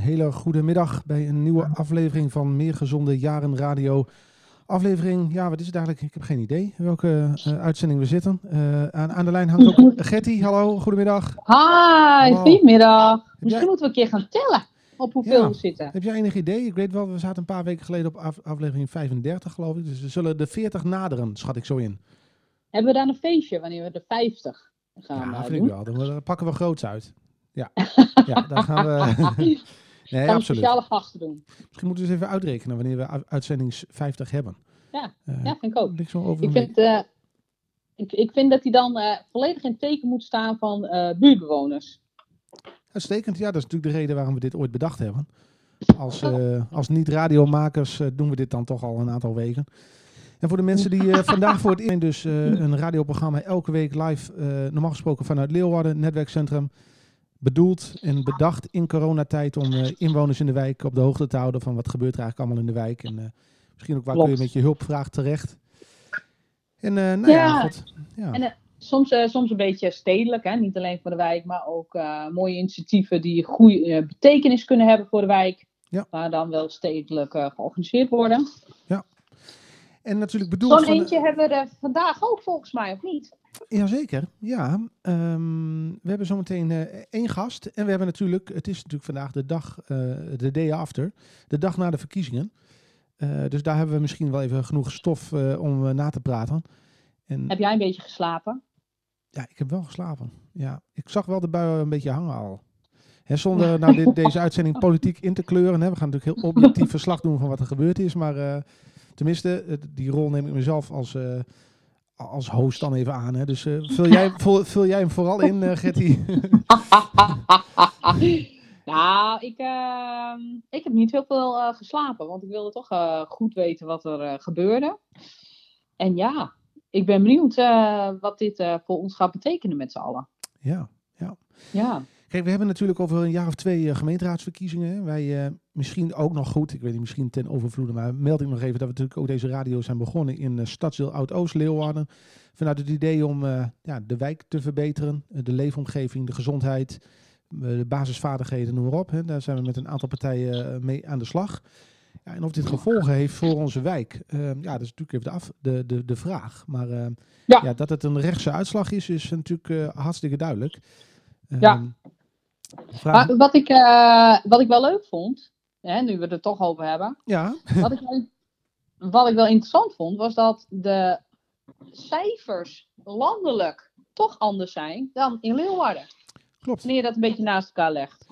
Een hele goede middag bij een nieuwe aflevering van Meer Gezonde Jaren Radio. Aflevering, ja, wat is het eigenlijk? Ik heb geen idee welke uh, uitzending we zitten. Uh, aan, aan, de lijn hangt ook Gertie. Hallo, goedemiddag. Hi, goedemiddag. Misschien jij... moeten we een keer gaan tellen op hoeveel ja. we zitten. Heb jij enig idee? Ik weet wel, we zaten een paar weken geleden op af, aflevering 35, geloof ik. Dus we zullen de 40 naderen, schat ik zo in. Hebben we dan een feestje wanneer we de 50 gaan ja, vind doen? ik wel. Dan pakken we groots uit. Ja, ja daar gaan we... nee, absoluut. speciale doen. Misschien moeten we eens even uitrekenen wanneer we uitzendings 50 hebben. Ja, uh, ja vind ik ook. Ik, over ik, vind, uh, ik, ik vind dat hij dan uh, volledig in teken moet staan van buurtbewoners. Uitstekend, ja, dat is natuurlijk de reden waarom we dit ooit bedacht hebben. Als, als niet-radiomakers doen we dit dan toch al een aantal weken. En voor de mensen die vandaag voor het eerst dus een radioprogramma elke week live, normaal gesproken vanuit Leeuwarden, netwerkcentrum, bedoeld en bedacht in coronatijd om uh, inwoners in de wijk op de hoogte te houden van wat gebeurt er eigenlijk allemaal in de wijk. En uh, misschien ook waar Klopt. kun je met je hulpvraag terecht. En uh, nou ja, ja. goed. Ja. En, soms, soms een beetje stedelijk, hè? niet alleen voor de wijk, maar ook mooie initiatieven die goede betekenis kunnen hebben voor de wijk. Ja. Maar dan wel stedelijk georganiseerd worden. Ja. En natuurlijk bedoeld... Zo'n eentje hebben we er vandaag ook volgens mij, of niet? Jazeker, ja. Um, we hebben zometeen uh, één gast. En we hebben natuurlijk, het is natuurlijk vandaag de dag, uh, de day after, de dag na de verkiezingen. Uh, dus daar hebben we misschien wel even genoeg stof om na te praten. En, heb jij een beetje geslapen? Ja, ik heb wel geslapen. Ja, ik zag wel de buien een beetje hangen al. Zonder nou, dit, deze uitzending politiek in te kleuren. Hè. We gaan natuurlijk heel objectief verslag doen van wat er gebeurd is. Maar tenminste, die rol neem ik mezelf als als host dan even aan. Hè? Dus uh, vul, jij, vul, vul, jij hem vooral in, uh, Getty. nou, ik, uh, ik heb niet heel veel uh, geslapen, want ik wilde toch goed weten wat er gebeurde. En ja, ik ben benieuwd wat dit voor ons gaat betekenen met z'n allen. Ja, ja. Ja. Kijk, we hebben natuurlijk over een jaar of twee gemeenteraadsverkiezingen. Wij misschien ook nog goed, ik weet niet, misschien ten overvloede, maar meld ik nog even dat we natuurlijk ook deze radio zijn begonnen in uh, Stadsdeel Oud-Oost, Leeuwarden. Vanuit het idee om ja, de wijk te verbeteren, de leefomgeving, de gezondheid, de basisvaardigheden, noem maar op. Hè. Daar zijn we met een aantal partijen mee aan de slag. Ja, en of dit gevolgen heeft voor onze wijk, ja, dat is natuurlijk even de, af, de, de, de vraag. Maar ja. Ja, dat het een rechtse uitslag is, is natuurlijk hartstikke duidelijk. Ja. Maar wat ik, wat ik wel leuk vond, Hè, nu we het er toch over hebben. Ja. Wat ik, wat ik wel interessant vond, was dat de cijfers landelijk toch anders zijn dan in Leeuwarden. Klopt. Wanneer je dat een beetje naast elkaar legt.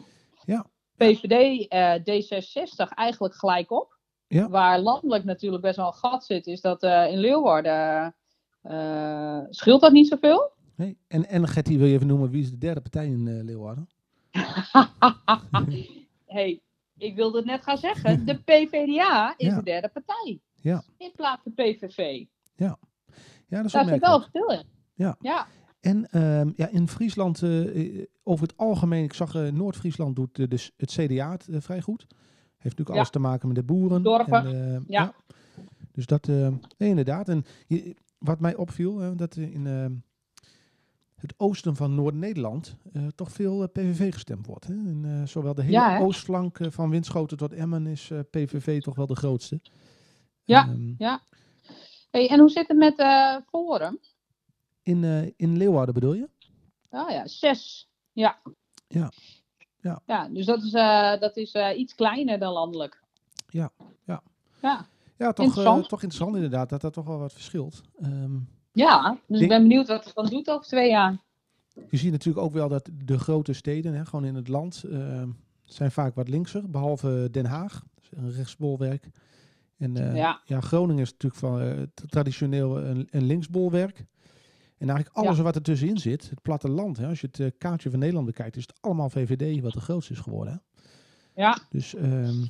Ja. VVD, uh, D66 eigenlijk gelijk op. Ja. Waar landelijk natuurlijk best wel een gat zit, is dat uh, in Leeuwarden uh, scheelt dat niet zoveel. Nee. En, en Getty, wil je even noemen, wie is de derde partij in Leeuwarden? hey, ik wilde het net gaan zeggen. De PVDA is Ja. de derde partij. Ja. In plaats van PVV. Ja, dat is Daar zit wel verschil in. Ja. Ja. En ehm, ja, in Friesland, eh, over het algemeen, ik zag eh, Noord-Friesland doet eh, dus het CDA het eh, vrij goed. Heeft natuurlijk Ja. alles te maken met de boeren. Dorpen. En, eh, Ja. Dus dat, eh, nee, inderdaad. En je, wat mij opviel, dat in ehm, het oosten van Noord-Nederland eh, toch veel eh, PVV gestemd wordt. Hè? En, eh, zowel de hele Ja, oostflank van Winschoten tot Emmen is PVV toch wel de grootste. Ja. Ehm, ja. Hey, en hoe zit het met Forum? in, in Leeuwarden bedoel je? Ah ja, zes. Ja. Ja. Ja. Ja, dus dat is, dat is iets kleiner dan landelijk. Ja, ja. Ja. Ja, toch, Interessant. toch interessant inderdaad dat dat toch wel wat verschilt. Ehm, Ja, dus ik ben benieuwd wat het dan doet over twee jaar. je ziet natuurlijk ook wel dat de grote steden, hè, gewoon in het land, ehm, zijn vaak wat linkser. Behalve Den Haag, een rechtsbolwerk. En eh, Ja. ja, Groningen is natuurlijk van, eh, traditioneel een, een linksbolwerk. En eigenlijk alles Ja. wat er tussenin zit, het platteland, hè, als je het eh, kaartje van Nederland bekijkt, is het allemaal VVD wat de grootste is geworden. Hè? Ja. Dus ehm,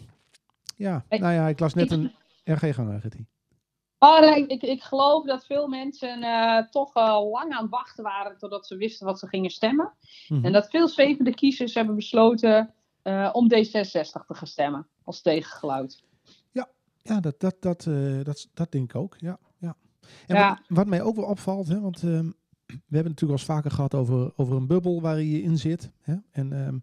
ja, Hey, nou ja, ik las net een RG-gang, Gertie. Oh, nee, ik, ik geloof dat veel mensen eh, toch eh, lang aan het wachten waren totdat ze wisten wat ze gingen stemmen. Mhm. En dat veel zwevende kiezers hebben besloten eh, om D66 te gaan stemmen als tegengeluid. Ja, dat, dat, dat, eh, dat, dat denk ik ook. Ja, ja. En Ja. Wat, wat mij ook wel opvalt, hè, want ehm, we hebben het natuurlijk al eens vaker gehad over, over een bubbel waar je in zit. Hè? En ehm,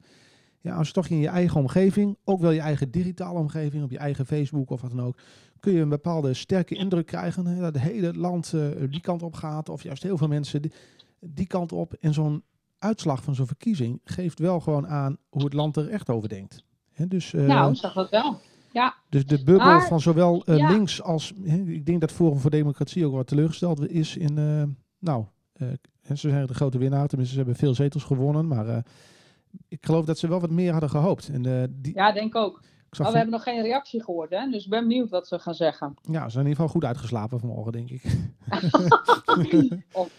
ja, als je toch in je eigen omgeving, ook wel je eigen digitale omgeving, op je eigen Facebook of wat dan ook, kun je een bepaalde sterke indruk krijgen hè, dat het hele land eh, die kant op gaat, of juist heel veel mensen die, die kant op. En zo'n uitslag van zo'n verkiezing geeft wel gewoon aan hoe het land er echt over denkt. Hè, dus, eh, Nou, dat wel. Ja, dus de bubbel Maar- van zowel eh, ja. links als. hè, ik denk dat Forum voor Democratie ook wat teleurgesteld is in. nou, ze zijn de grote winnaar, tenminste, ze hebben veel zetels gewonnen. Maar ik geloof dat ze wel wat meer hadden gehoopt. En, eh, die, ja denk ook. ik Maar we van- hebben nog geen reactie gehoord, hè? dus ik ben benieuwd wat ze gaan zeggen. ja, ze zijn in ieder geval goed uitgeslapen vanmorgen, denk ik. of,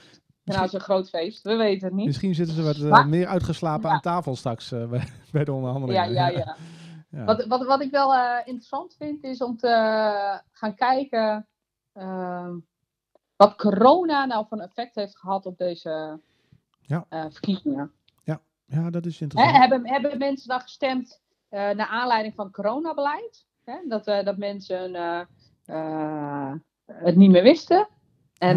nou, het is een groot feest, we weten het niet. Misschien zitten ze wat eh, Maar- meer uitgeslapen Ja. aan tafel straks eh, bij, bij de onderhandelingen. ja, ja. Ja. Wat, wat, wat ik wel interessant vind, is om te gaan kijken ehm, wat corona nou van effect heeft gehad op deze Ja. verkiezingen. Ja, dat is Hè, interessant. hebben, hebben mensen dan gestemd eh, naar aanleiding van coronabeleid? Hè? Dat, eh, dat mensen eh, het niet meer wisten en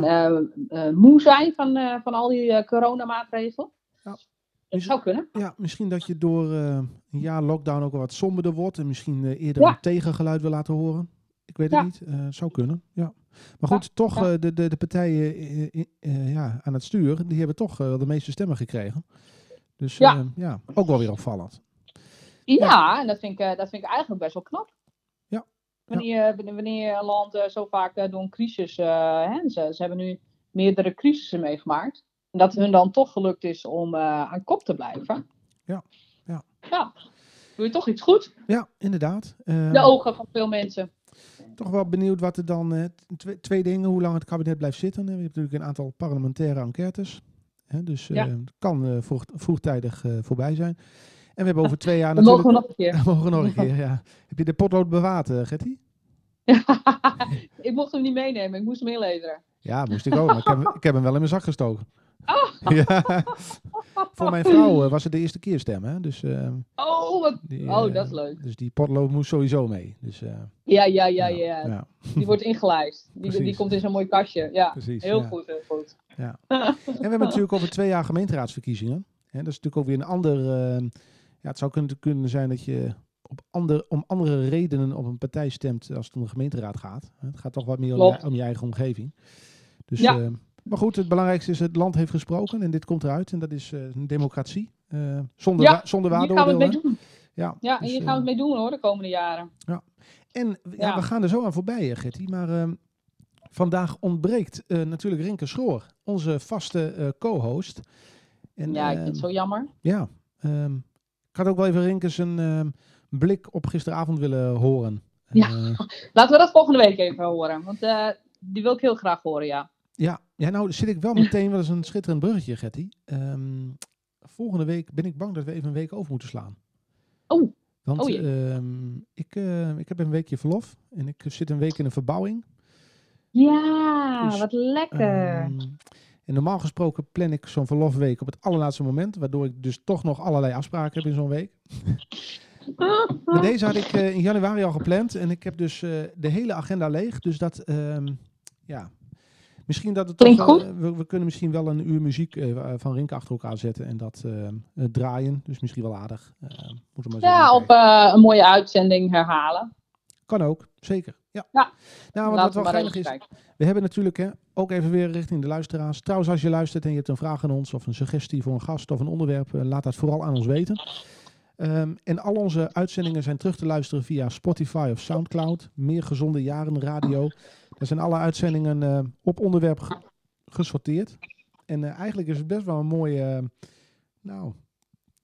moe zijn van, van al die coronamaatregelen? Ja. Dat zou kunnen. Ja, misschien dat je door een jaar lockdown ook wat somberder wordt en misschien eerder Ja. een tegengeluid wil laten horen. Ik weet het niet. Zou kunnen. Ja. Maar goed, toch de, de, de partijen ja, aan het stuur, die hebben toch de meeste stemmen gekregen. Dus Ja. ja, ja ook wel weer opvallend. Ja, en dat vind, ik, eh, dat vind ik eigenlijk best wel knap. Ja. Wanneer, wanneer- wanneer een land eh, zo vaak eh, door een crisis, eh, hè, ze, ze hebben nu meerdere crisissen meegemaakt. En dat hun dan toch gelukt is om eh, aan kop te blijven. Ja, ja. Ja, doe je toch iets goed? Ja, inderdaad. Eh, De ogen van veel mensen. toch wel benieuwd wat er dan. eh, twee, twee dingen, hoe lang het kabinet blijft zitten. Je hebt natuurlijk een aantal parlementaire enquêtes. Hè, dus eh, Ja. het kan eh, vroeg, vroegtijdig eh, voorbij zijn. En we hebben over twee jaar natuurlijk. mogen we nog een keer. We nog een keer, ja. Heb je de potlood bewaard, Gertie? ik mocht hem niet meenemen, ik moest hem inleveren. Ja, moest ik ook. Maar ik heb, ik heb hem wel in mijn zak gestoken. Oh. Ja. Voor mijn vrouw was het de eerste keer stemmen. Hè? Dus, Oh, wat... die, oh, dat is leuk. Dus die potlood moest sowieso mee. Dus, Ja, ja, ja, ja. ja, Die wordt ingelijst. Die, die komt in zo'n mooi kastje. Ja, precies. heel ja. goed, heel goed. En we hebben natuurlijk over twee jaar gemeenteraadsverkiezingen. Hè, dat is natuurlijk ook weer een ander. eh, ja, het zou kunnen, kunnen zijn dat je op ander, om andere redenen op een partij stemt als het om de gemeenteraad gaat. Het gaat toch wat meer om je, om je eigen omgeving. Dus, Ja. eh, maar goed, het belangrijkste is het land heeft gesproken en dit komt eruit. En dat is eh, een democratie. eh, zonder, Ja, wa- zonder Hier gaan we het mee doen. Ja, Ja, en dus, hier eh, gaan we het mee doen hoor, de komende jaren. En ja, Ja. we gaan er zo aan voorbij, eh, Gertie. Maar ehm, vandaag ontbreekt eh, natuurlijk Rinke Schroor, onze vaste eh, co-host. En, Ja, ik vind het ehm, zo jammer. Ja, ehm, ik had ook wel even Rinke zijn ehm, blik op gisteravond willen horen. Ja. Eh, Laten we dat volgende week even horen. Want die wil ik heel graag horen, ja. ja, ja, nou zit ik wel meteen, wel eens een schitterend bruggetje. Ehm, volgende week ben ik bang dat we even een week over moeten slaan. Oh. Want Oh ik, ik heb een weekje verlof en ik zit een week in een verbouwing. Ja, Dus, wat lekker. Ehm, en normaal gesproken plan ik zo'n verlofweek op het allerlaatste moment, waardoor ik dus toch nog allerlei afspraken heb in zo'n week. Maar deze had ik eh, in januari al gepland en ik heb dus eh, de hele agenda leeg. Dus dat, ehm, ja, misschien dat het toch, eh, we, we kunnen misschien wel een uur muziek van Rink achter elkaar zetten en dat ehm, draaien. Dus misschien wel aardig. Eh, we maar ja, op een mooie uitzending herhalen. Kan ook, zeker. Ja. Ja. Nou, wat, wel geinig is, kijken. we hebben natuurlijk hè, ook even weer richting de luisteraars. Trouwens, als je luistert en je hebt een vraag aan ons of een suggestie voor een gast of een onderwerp, eh, laat dat vooral aan ons weten. Ehm, en al onze uitzendingen zijn terug te luisteren via Spotify of Soundcloud. Meer gezonde jaren radio. Daar zijn alle uitzendingen eh, op onderwerp ge- gesorteerd. En eh, eigenlijk is het best wel een mooi, eh, nou,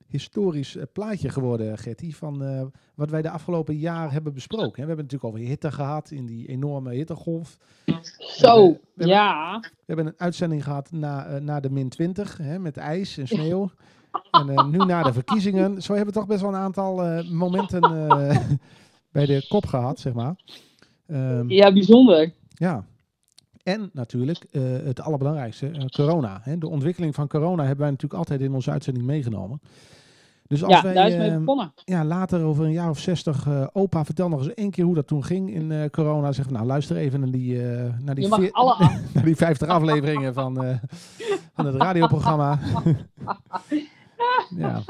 historisch eh, plaatje geworden, Gertie, van eh, wat wij de afgelopen jaar hebben besproken. hè. We hebben het natuurlijk over hitte gehad in die enorme hittegolf. Zo, we hebben- ja. We hebben een uitzending gehad na, na de min 20, hè, met ijs en sneeuw. En nu na de verkiezingen. Zo hebben we toch best wel een aantal momenten bij de kop gehad, zeg maar. Ehm, Ja, bijzonder. ja. En natuurlijk het allerbelangrijkste, corona. Hè. De ontwikkeling van corona hebben wij natuurlijk altijd in onze uitzending meegenomen. Dus als Ja, wij daar is mee ehm, begonnen. ja, later over een jaar of zestig, eh, opa, vertel nog eens één keer hoe dat toen ging in eh, corona. Zeg, nou luister even naar die, eh, naar die, Je mag veer- alle af. naar die 50 afleveringen van, eh, van het radioprogramma. ja.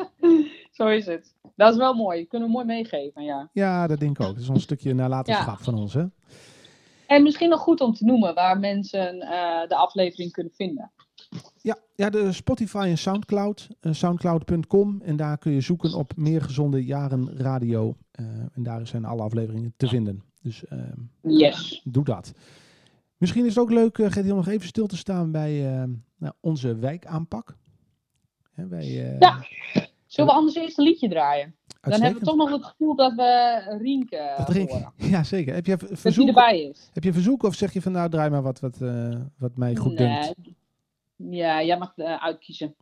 Zo is het. Dat is wel mooi. Kunnen we mooi meegeven, ja. Ja, dat denk ik ook. Dat is een stukje nalatenschap van ons, hè? En misschien nog goed om te noemen waar mensen uh, de aflevering kunnen vinden. Ja, ja de Spotify en Soundcloud. Uh, Soundcloud.com. En daar kun je zoeken op Meer Gezonde Jaren Radio. Uh, en daar zijn alle afleveringen te vinden. Dus yes. doe dat. Misschien is het ook leuk, uh, Gert, om nog even stil te staan bij nou, onze wijkaanpak. Hè, ja. Zullen we anders eerst een liedje draaien? Dan hebben we toch nog het gevoel dat we Rienke dat Rienke, Ja, zeker. Heb je verzoek, dat die erbij is. Heb je verzoek of zeg je van nou, draai maar wat, wat, wat mij goed nee. Ja, jij mag uh, uitkiezen.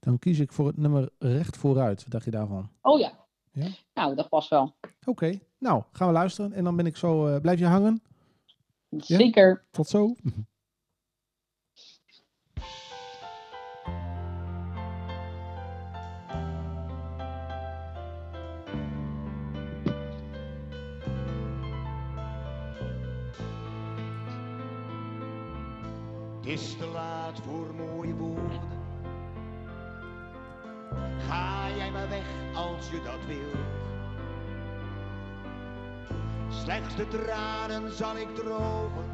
Dan kies ik voor het nummer Recht Vooruit. Wat dacht je daarvan? Oh ja. ja? Nou, dat past wel. Oké. Okay. Nou, gaan we luisteren. En dan ben ik zo... Uh, blijf je hangen? Zeker. Ja? Tot zo. Is te laat voor mooie woorden. Ga jij maar weg als je dat wilt. Slechts de tranen zal ik drogen.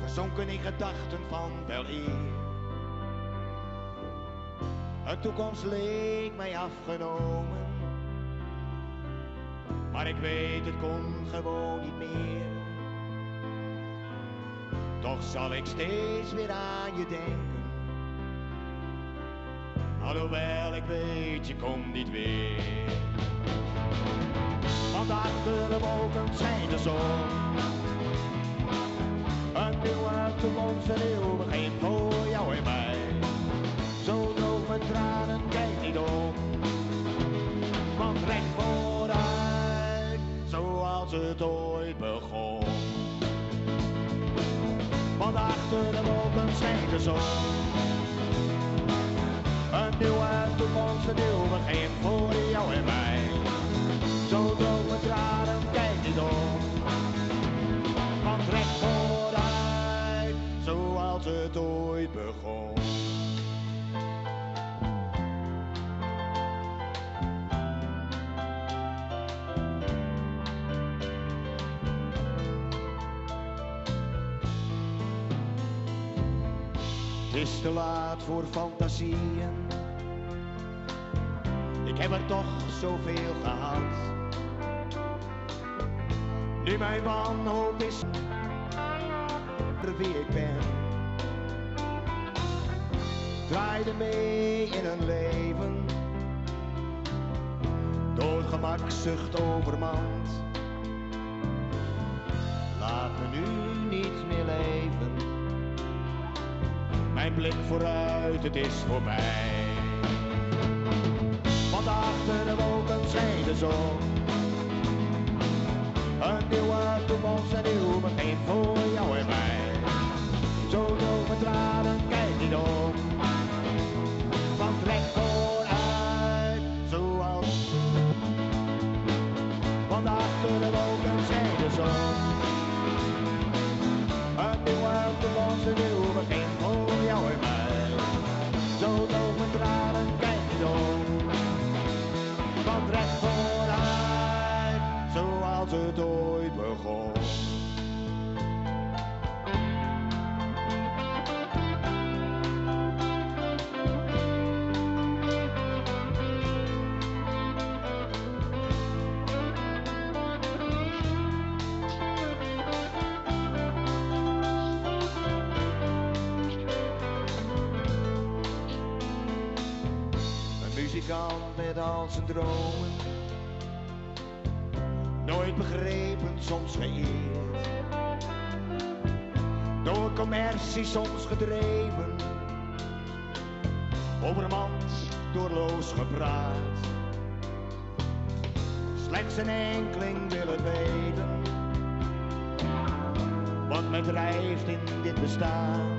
Verzonken in gedachten van wel eer. Een toekomst leek mij afgenomen. Maar ik weet, het kon gewoon niet meer. Toch zal ik steeds weer aan je denken. Alhoewel ik weet, je komt niet weer. Want achter de wolken schijnt de zon. Een nieuwe toekomst, een nieuw begin voor jou en mij. Zo droog mijn tranen, kijk niet om. Want recht vooruit, zoals het ooit begon. Achter de wolken schijnt zon. Een nieuwe toekomst, een nieuw begin voor jou en mij. Zo droog mijn tranen, kijk niet om. Want recht vooruit, zoals het ooit begon. Is te laat voor fantasieën. Ik heb er toch zoveel gehad. Nu mijn wanhoop is wie ik ben. Draaide mee in een leven. Door gemakzucht overmand. Mijn blik vooruit, het is voorbij. Want achter de wolken schijnt de zon. Een nieuwe toekomst, een nieuw begin voor begon. muzikant met al zijn dromen. Soms geëerd. Door commercie soms gedreven. Over een mand doorloos gepraat. Slechts een enkeling wil het weten. Wat mij drijft in dit bestaan.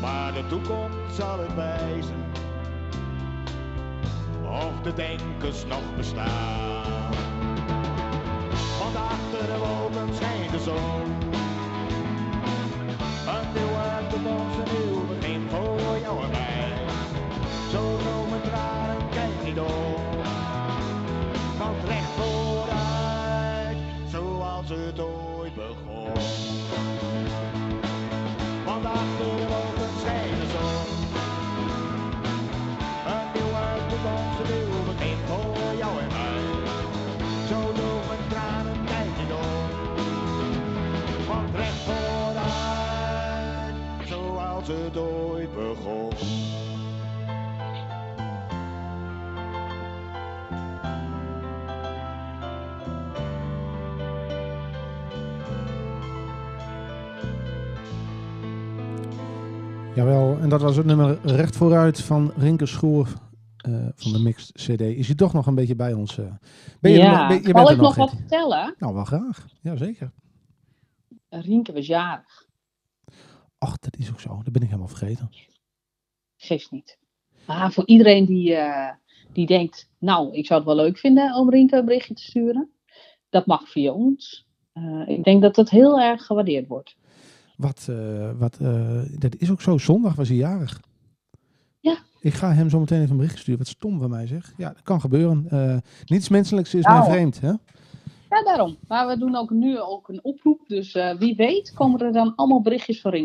Maar de toekomst zal het wijzen of de denkers nog bestaan. Want achter de wolken schijnt de begon. Jawel, en dat was het nummer recht vooruit van Rinke Schoof eh, van de Mixed CD. Is hij toch nog een beetje bij ons? Eh? Ben je ja, nog, ben, je kan ik nog, wat vertellen? Nou, wel graag. Jazeker. Rinke was jarig. Ach, dat is ook zo. Dat ben ik helemaal vergeten. Geeft niet. Maar voor iedereen die, eh, die denkt, nou, ik zou het wel leuk vinden om Rienke een berichtje te sturen. Dat mag via ons. Eh, ik denk dat dat heel erg gewaardeerd wordt. Wat, eh, wat, dat is ook zo. Zondag was hij jarig. Ja. Ik ga hem zo meteen even een bericht sturen. Wat stom van mij zeg. Ja, dat kan gebeuren. Niets menselijks is Nou. mij vreemd. Hè? Ja, daarom. Maar we doen ook nu ook een oproep. Dus eh, wie weet komen er dan allemaal berichtjes van.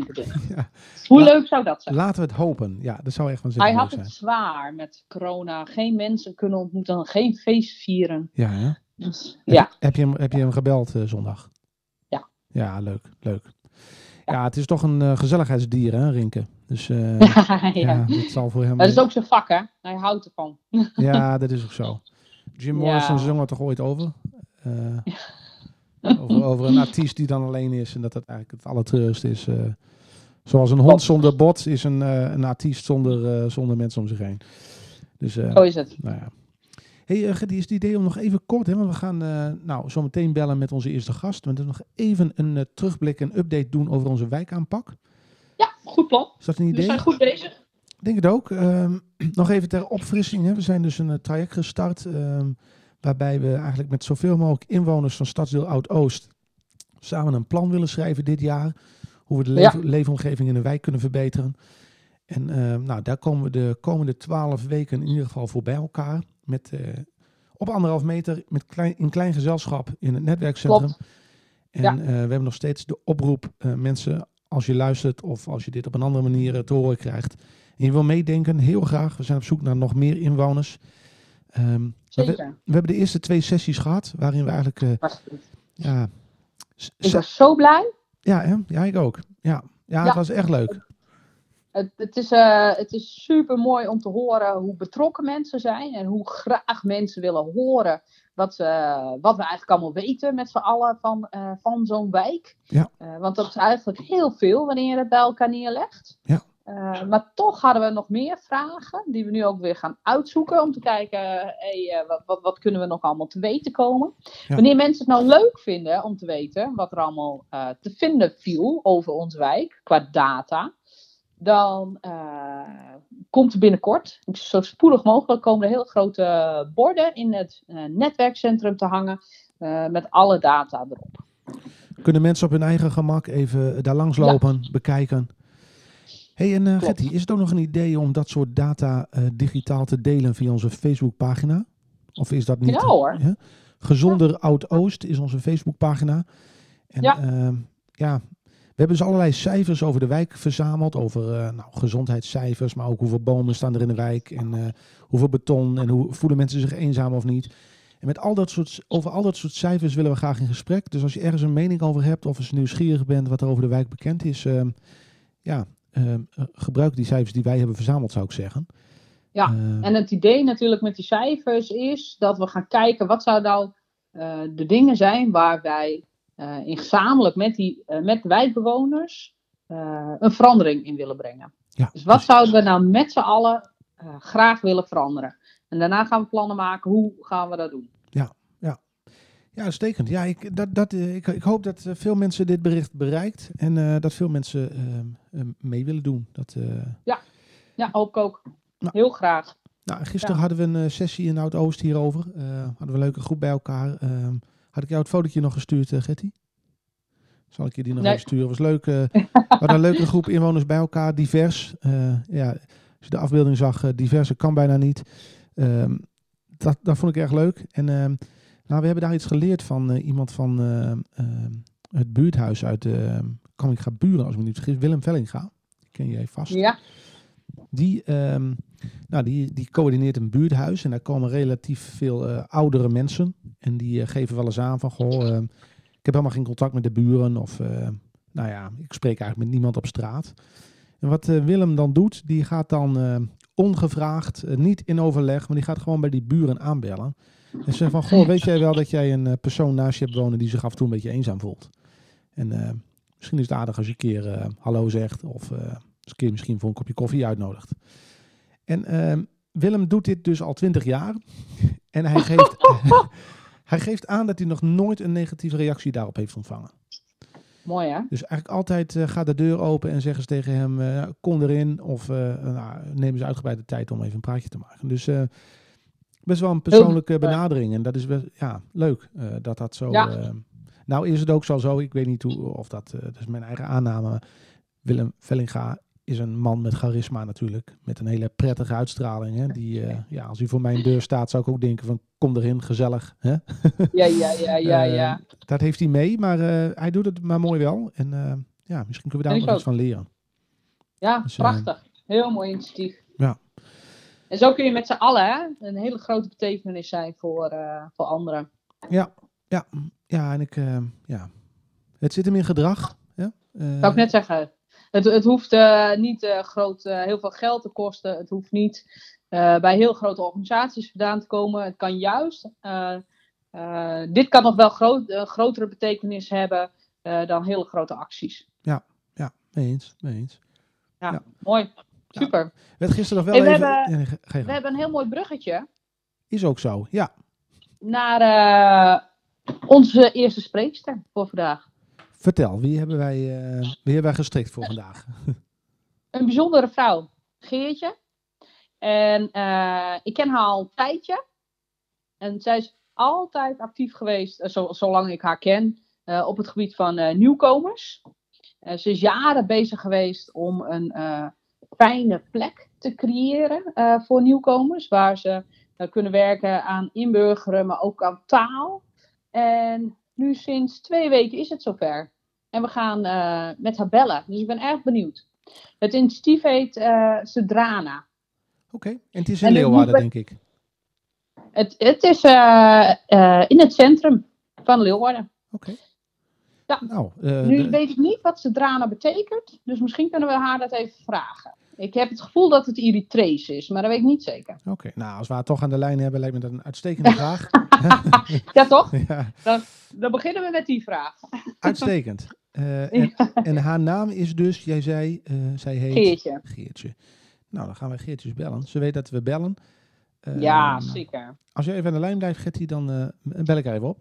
Ja. Hoe La- leuk zou dat zijn? Laten we het hopen. Ja, dat zou echt Hij zin had zijn. het zwaar met corona. Geen mensen kunnen ontmoeten, geen feest vieren. Ja, hè? Dus, Heb- ja, Heb je hem, heb je hem gebeld eh, zondag? Ja. Ja, leuk. Leuk. Ja, het is toch een eh, gezelligheidsdier, hè, Rinke? Dus ja. ja, dat zal voor hem... Dat is ook zijn vak, hè? Hij houdt ervan. Ja, dat is ook zo. Jim. Morrison zong er toch ooit over? Eh, over? Over een artiest die dan alleen is en dat dat eigenlijk het allertreurigste is. eh. zoals een hond zonder bot is een, eh, een artiest zonder, zonder mensen om zich heen. Dus, Zo is het. nou ja. Hey, eh, Gertie, is het idee om nog even kort, hè, want we gaan nou, zo meteen bellen met onze eerste gast. We moeten nog even een terugblik en update doen over onze wijkaanpak. Ja, goed plan. Is dat een We idee? zijn goed bezig. Ik denk het ook. Ehm, nog even ter opfrissing. Hè. We zijn dus een traject gestart. Waarbij we eigenlijk met zoveel mogelijk inwoners van Stadsdeel Oud-Oost. samen een plan willen schrijven dit jaar. Hoe we de Ja. leefomgeving in de wijk kunnen verbeteren. En ehm, nou, daar komen we de komende twaalf weken in ieder geval voor bij elkaar. Met, eh, op anderhalf meter met klein, in klein gezelschap in het netwerkcentrum. Klopt. En Ja. eh, we hebben nog steeds de oproep, eh, mensen, als je luistert of als je dit op een andere manier te horen krijgt. En je wil meedenken, heel graag. We zijn op zoek naar nog meer inwoners. Ehm, we, hebben de eerste twee sessies gehad, waarin we eigenlijk, eh, Was ja, Ik was zo blij. ja, hè? ja, ik ook. Ja, ja, het was echt leuk. Het, het, is, eh, het is super mooi om te horen hoe betrokken mensen zijn en hoe graag mensen willen horen wat, ze- wat we eigenlijk allemaal weten met z'n allen van, van zo'n wijk. Ja. Want dat is eigenlijk heel veel wanneer je het bij elkaar neerlegt. Ja. Eh, maar toch hadden we nog meer vragen die we nu ook weer gaan uitzoeken om te kijken, eh, hey, wat, wat, wat kunnen we nog allemaal te weten komen. Ja. Wanneer mensen het nou leuk vinden om te weten wat er allemaal eh, te vinden viel over onze wijk qua data, dan komt er binnenkort, zo spoedig mogelijk, komen er heel grote borden in het netwerkcentrum te hangen met alle data erop. Kunnen mensen op hun eigen gemak even daar langs lopen, bekijken. Hey, en eh Klopt. Gertie, is het ook nog een idee om dat soort data eh, digitaal te delen via onze Facebookpagina? Of is dat niet? Ja, hoor. Gezonder Oud-Oost is onze Facebookpagina. En Ja. ja. ja, we hebben dus allerlei cijfers over de wijk verzameld. Over eh, nou, gezondheidscijfers, maar ook hoeveel bomen staan er in de wijk. En eh, hoeveel beton en hoe voelen mensen zich eenzaam of niet. En met al dat soort, over al dat soort cijfers willen we graag in gesprek. Dus als je ergens een mening over hebt of als je nieuwsgierig bent wat er over de wijk bekend is. ehm, ja, ehm, eh, gebruik die cijfers die wij hebben verzameld zou ik zeggen. Ja, Eh, En het idee natuurlijk met die cijfers is dat we gaan kijken wat zou nou eh, de dingen zijn waar wij eh, in gezamenlijk met, die, eh, met wijkbewoners eh, een verandering in willen brengen. ja, Dus wat precies. zouden we nou met z'n allen eh, graag willen veranderen? En daarna gaan we plannen maken hoe gaan we dat doen. Ja, uitstekend. Ja, ik, dat, dat, eh, ik, ik hoop dat eh, veel mensen dit bericht bereikt en eh, dat veel mensen ehm, ehm, mee willen doen. Dat, eh, Ja, hoop ik ook. Nou. Heel graag. nou, gisteren Ja. hadden we een sessie in Oud-Oost hierover. Hadden we een leuke groep bij elkaar. Ehm, had ik jou het fotootje nog gestuurd, Getty? Zal ik je die nog Nee. even sturen? was leuk. we hadden een leuke groep inwoners bij elkaar, divers. Ja, als je de afbeelding zag, diverse kan bijna niet. Dat, dat vond ik erg leuk. En nou, we hebben daar iets geleerd van eh, iemand van ehm, ehm, het buurthuis uit uh, Kamminga Buren, als ik me niet vergis. Willem Vellinga. Ken jij vast. Ja, Die, ehm, nou, die, die coördineert een buurthuis en daar komen relatief veel eh, oudere mensen. En die eh, geven wel eens aan van, goh, ehm, ik heb helemaal geen contact met de buren. Of, eh, nou ja, ik spreek eigenlijk met niemand op straat. En wat eh, Willem dan doet, die gaat dan eh, ongevraagd, eh, niet in overleg, maar die gaat gewoon bij die buren aanbellen. En zegt van, goh, weet jij wel dat jij een eh, persoon naast je hebt wonen die zich af en toe een beetje eenzaam voelt? En eh, misschien is het aardig als je een keer eh, hallo zegt of... eh, een keer misschien voor een kopje koffie uitnodigt. En ehm, Willem doet dit dus al twintig jaar. En hij geeft, hij geeft aan dat hij nog nooit een negatieve reactie daarop heeft ontvangen. Mooi hè? Dus eigenlijk altijd gaat de deur open en zeggen ze tegen hem, kom erin. Of eh nou, nemen ze uitgebreid de tijd om even een praatje te maken. Dus best wel een persoonlijke benadering. En dat is best, ja, leuk eh, dat dat zo... Ja. eh, nou is het ook zo zo, ik weet niet hoe, of dat, eh, dat is mijn eigen aanname. Willem Vellinga is een man met charisma natuurlijk. Met een hele prettige uitstraling. Hè? Die, ja, als hij voor mijn deur staat zou ik ook denken van, kom erin, gezellig. Hè? Ja, ja, ja, ja, ja. dat heeft hij mee, maar hij doet het maar mooi wel. En ja, misschien kunnen we daar nog iets van leren. Ja, dus, prachtig. Heel mooi initiatief. Ja. En zo kun je met z'n allen hè, een hele grote betekenis zijn voor, eh, voor anderen. Ja, ja, ja en ik, eh, ja. Het zit hem in gedrag. Ja? Eh, Zou ik net zeggen. Het, het hoeft eh, niet eh, groot, eh, heel veel geld te kosten. Het hoeft niet eh, bij heel grote organisaties vandaan te komen. Het kan juist. eh, eh, dit kan nog wel groot, grotere betekenis hebben eh, dan hele grote acties. ja, mee eens, mee eens. Mooi. Super. Werd gisteren nog Hey, wel we even... hebben- Ja. We hebben een heel mooi bruggetje Is ook zo, ja. naar eh, onze eerste spreekster voor vandaag. Vertel, wie hebben wij, eh, wie hebben wij gestrikt voor vandaag? een bijzondere vrouw, Geertje. En eh, ik ken haar al een tijdje. En zij is altijd actief geweest, zo, zolang ik haar ken, op het gebied van nieuwkomers. Ze is jaren bezig geweest om een fijne plek te creëren eh, voor nieuwkomers. Waar ze eh, kunnen werken aan inburgeren, maar ook aan taal. En nu sinds twee weken is het zover. En we gaan eh, met haar bellen. Dus ik ben erg benieuwd. Het initiatief heet Sedrana. Oké, en het is in En Leeuwarden, denk ik. Het, het is in het centrum van Leeuwarden. Oké. Ja. Nou, eh, Nu de- weet ik niet wat Sedrana betekent. Dus misschien kunnen we haar dat even vragen. Ik heb het gevoel dat het Eritrees is, maar dat weet ik niet zeker. Oké, nou, als we haar toch aan de lijn hebben, lijkt me dat een uitstekende vraag. Ja, toch? ja, Dan, dan beginnen we met die vraag. uitstekend. Eh, en, en haar naam is dus, jij zei, eh, zij heet... Geertje. Geertje. Nou, dan gaan wij Geertjes bellen. Ze weet dat we bellen. Ja, zeker. Als je even aan de lijn blijft, Gertie, dan bel ik er even op.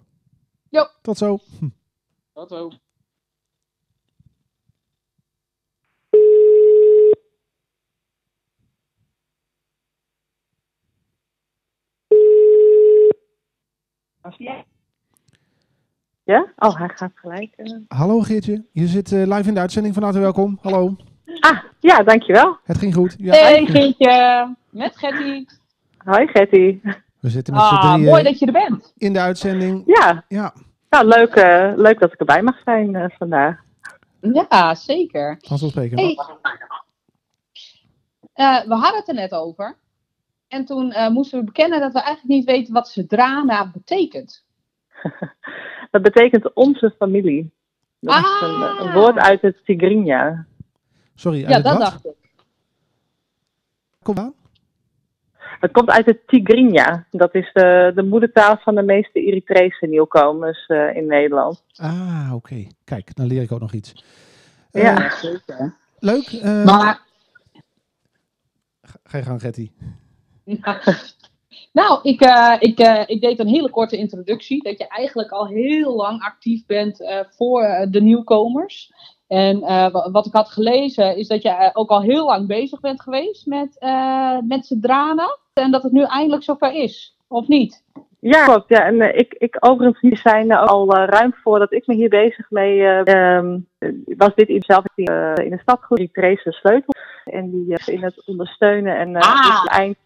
Jo. Tot zo. Tot zo. Ja? Oh, hij gaat gelijk. eh. Hallo Geertje, je zit eh, live in de uitzending. Van harte welkom. Hallo. Ah, ja, dankjewel. Het ging goed. Ja, Hey Geertje, met Getty. Hoi Getty. We zitten met z'n Ah, drieën mooi dat je er bent. in de uitzending. Ja, Ja, nou leuk, eh, leuk dat ik erbij mag zijn eh, vandaag. Ja, zeker. vanzelfsprekend. Hey, eh, we hadden het er net over. En toen eh, moesten we bekennen dat we eigenlijk niet weten wat Sedrana betekent. Dat betekent onze familie. Dat is Ah. een, een woord uit het Tigrinya. Sorry, uit Ja, het dat wat? dacht ik. Kom aan. Het komt uit het Tigrinya. Dat is de, de moedertaal van de meeste Eritrese nieuwkomers eh, in Nederland. Ah, oké. Kijk, dan leer ik ook nog iets. Eh, Ja. zeker. Leuk. eh, Maar, ga- je gang, Getty. ja. nou, ik, eh, ik, eh, ik deed een hele korte introductie. Dat je eigenlijk al heel lang actief bent eh, voor de nieuwkomers. En eh, wa- wat ik had gelezen is dat je eh, ook al heel lang bezig bent geweest met, eh met Sedrana. En dat het nu eindelijk zover is. Of niet? Ja, klopt. Ja, en eh, ik, ik overigens die zijn al ruim voordat ik me hier bezig mee eh, ehm, was dit iets zelf die, in de stad goed Eritrese sleutel en die eh, in het ondersteunen en Ah. is eind,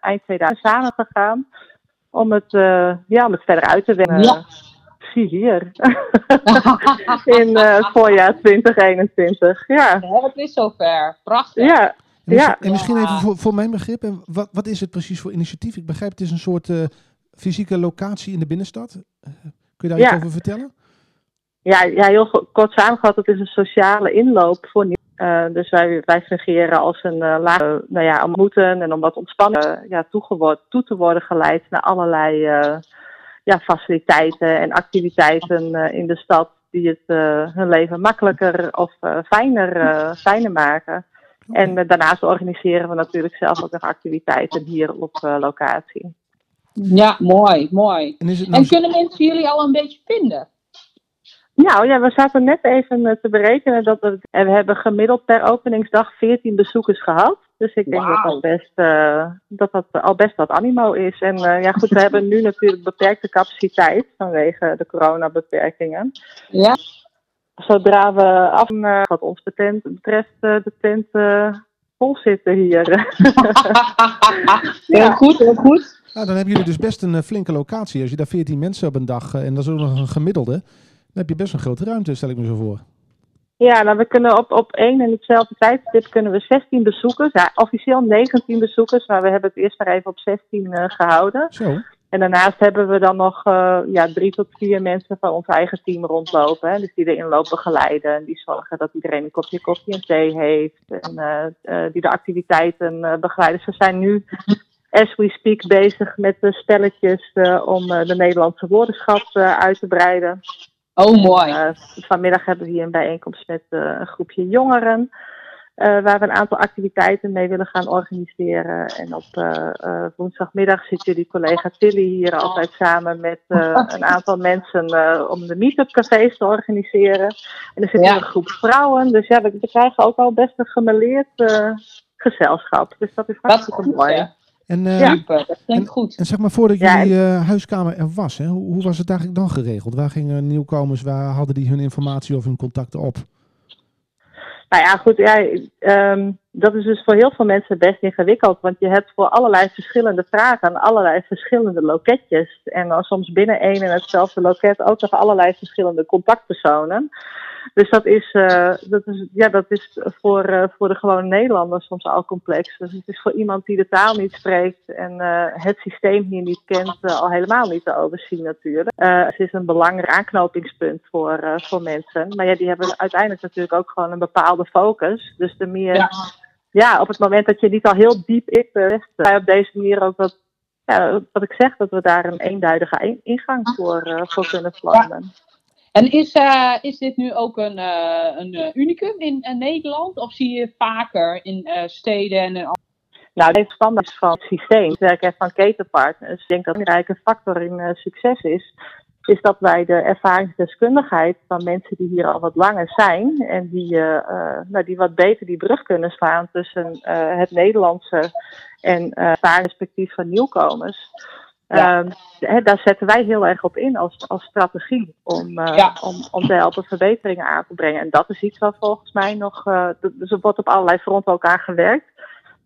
eind 2000 samen gegaan om het, ja, om het verder uit te werken. Ja. Zie hier in eh, het voorjaar 2021. Ja, het is zover. Prachtig. ja. En, misschien- Ja. en misschien even voor, voor mijn begrip. En wat, wat is het precies voor initiatief? Ik begrijp, het is een soort eh, fysieke locatie in de binnenstad. Eh, kun je daar Ja. iets over vertellen? Ja, ja, heel kort samengevat, het is een sociale inloop voor nieuw. Eh, dus wij, wij fungeren als een uh, lage, nou ja, om moeten en om wat ontspannen uh, ja, toe te worden geleid naar allerlei uh, ja, faciliteiten en activiteiten uh, in de stad die het uh, hun leven makkelijker of uh, fijner, fijner maken. En eh, daarnaast organiseren we natuurlijk zelf ook nog activiteiten hier op eh, locatie. Ja, mooi, mooi. En is het nou En kunnen mensen jullie al een beetje vinden? Nou ja, we zaten net even eh, te berekenen dat we, en we hebben gemiddeld per openingsdag 14 bezoekers gehad. Dus ik denk dat dat, best, eh, dat dat al best wat animo is. En eh, ja goed, we hebben nu natuurlijk beperkte capaciteit vanwege de coronabeperkingen. Ja. Zodra we af, eh, wat ons betent- betreft, eh, de tent eh, vol zitten hier. Heel goed, heel goed. Nou, dan hebben jullie dus best een flinke locatie. Als je daar 14 mensen op een dag, en dat is ook nog een gemiddelde, dan heb je best een grote ruimte, stel ik me zo voor. Ja, nou we kunnen op, op één en hetzelfde tijdstip kunnen we 16 bezoekers. Ja, officieel 19 bezoekers, maar we hebben het eerst maar even op 16 eh, gehouden. Zo. En daarnaast hebben we dan nog eh, ja, drie tot vier mensen van ons eigen team rondlopen. Hè, dus die de inloop begeleiden. En die zorgen dat iedereen een kopje koffie en thee heeft. En eh, die de activiteiten begeleiden. Ze zijn nu, as we speak, bezig met de spelletjes om de Nederlandse woordenschat uit te breiden. Oh, mooi. Eh, vanmiddag hebben we hier een bijeenkomst met eh, een groepje jongeren. eh, waar we een aantal activiteiten mee willen gaan organiseren. En op woensdagmiddag zit jullie collega Tilly hier altijd samen met een aantal mensen om de meet-up cafés te organiseren. En er zit Ja. een groep vrouwen. Dus ja, we, we krijgen ook al best een gemêleerd gezelschap. Dus dat is Dat is hartstikke goed, mooi. En, eh, Ja. Super, dat klinkt goed. en zeg maar, voordat jullie eh, huiskamer er was, hè, hoe, hoe was het eigenlijk dan geregeld? Waar gingen nieuwkomers, waar hadden die hun informatie of hun contacten op? Nou ja, goed, ja, ehm, dat is dus voor heel veel mensen best ingewikkeld. Want je hebt voor allerlei verschillende vragen allerlei verschillende loketjes. En dan soms binnen één en hetzelfde loket ook nog allerlei verschillende contactpersonen. Dus dat is, eh, dat is, ja, dat is voor, eh, voor de gewone Nederlander soms al complex. Dus het is voor iemand die de taal niet spreekt en eh, het systeem hier niet kent, al helemaal niet te overzien natuurlijk. Het is een belangrijk aanknopingspunt voor, voor mensen. Maar ja, die hebben uiteindelijk natuurlijk ook gewoon een bepaalde focus. Dus de meer, Ja. ja, op het moment dat je niet al heel diep in terecht, wij op deze manier ook wat, ja, wat ik zeg, dat we daar een eenduidige in- ingang voor, voor kunnen plannen. En is, eh, is dit nu ook een, eh, een eh, unicum in Nederland? Of zie je vaker in steden en in Nou, deze standaard van het systeem, het werk van ketenpartners, ik denk dat een belangrijke factor in succes is, is dat wij de ervaringsdeskundigheid van mensen die hier al wat langer zijn en die, nou, die wat beter die brug kunnen slaan tussen het Nederlandse en eh ervaringsperspectief van nieuwkomers. Ja. Ehm, hè, daar zetten wij heel erg op in als, als strategie om, eh, Ja. om, om te helpen verbeteringen aan te brengen. En dat is iets waar volgens mij nog, eh, dus er wordt op allerlei fronten ook aan gewerkt.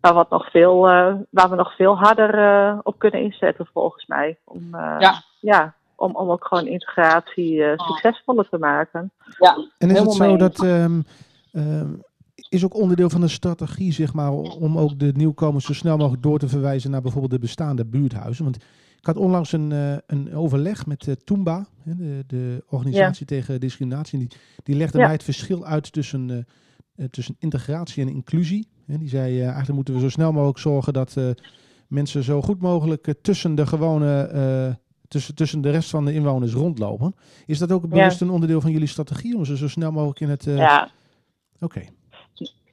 Maar wat nog veel, eh, waar we nog veel harder eh, op kunnen inzetten, volgens mij. Om, eh, Ja. ja, om, om ook gewoon integratie succesvoller te maken. Ja, En is het zo dat, ehm, ehm, is ook onderdeel van de strategie, zeg maar, om ook de nieuwkomers zo snel mogelijk door te verwijzen naar bijvoorbeeld de bestaande buurthuizen? Want ik had onlangs een, eh, een overleg met eh Toomba, de, de organisatie tegen discriminatie. Die, die legde Ja. mij het verschil uit tussen, eh, tussen integratie en inclusie. Hè, die zei, eigenlijk moeten we zo snel mogelijk zorgen dat mensen zo goed mogelijk tussen de gewone, tussen, tussen de rest van de inwoners rondlopen. Is dat ook bewust een onderdeel van jullie strategie om ze zo snel mogelijk in het... Ja. Oké.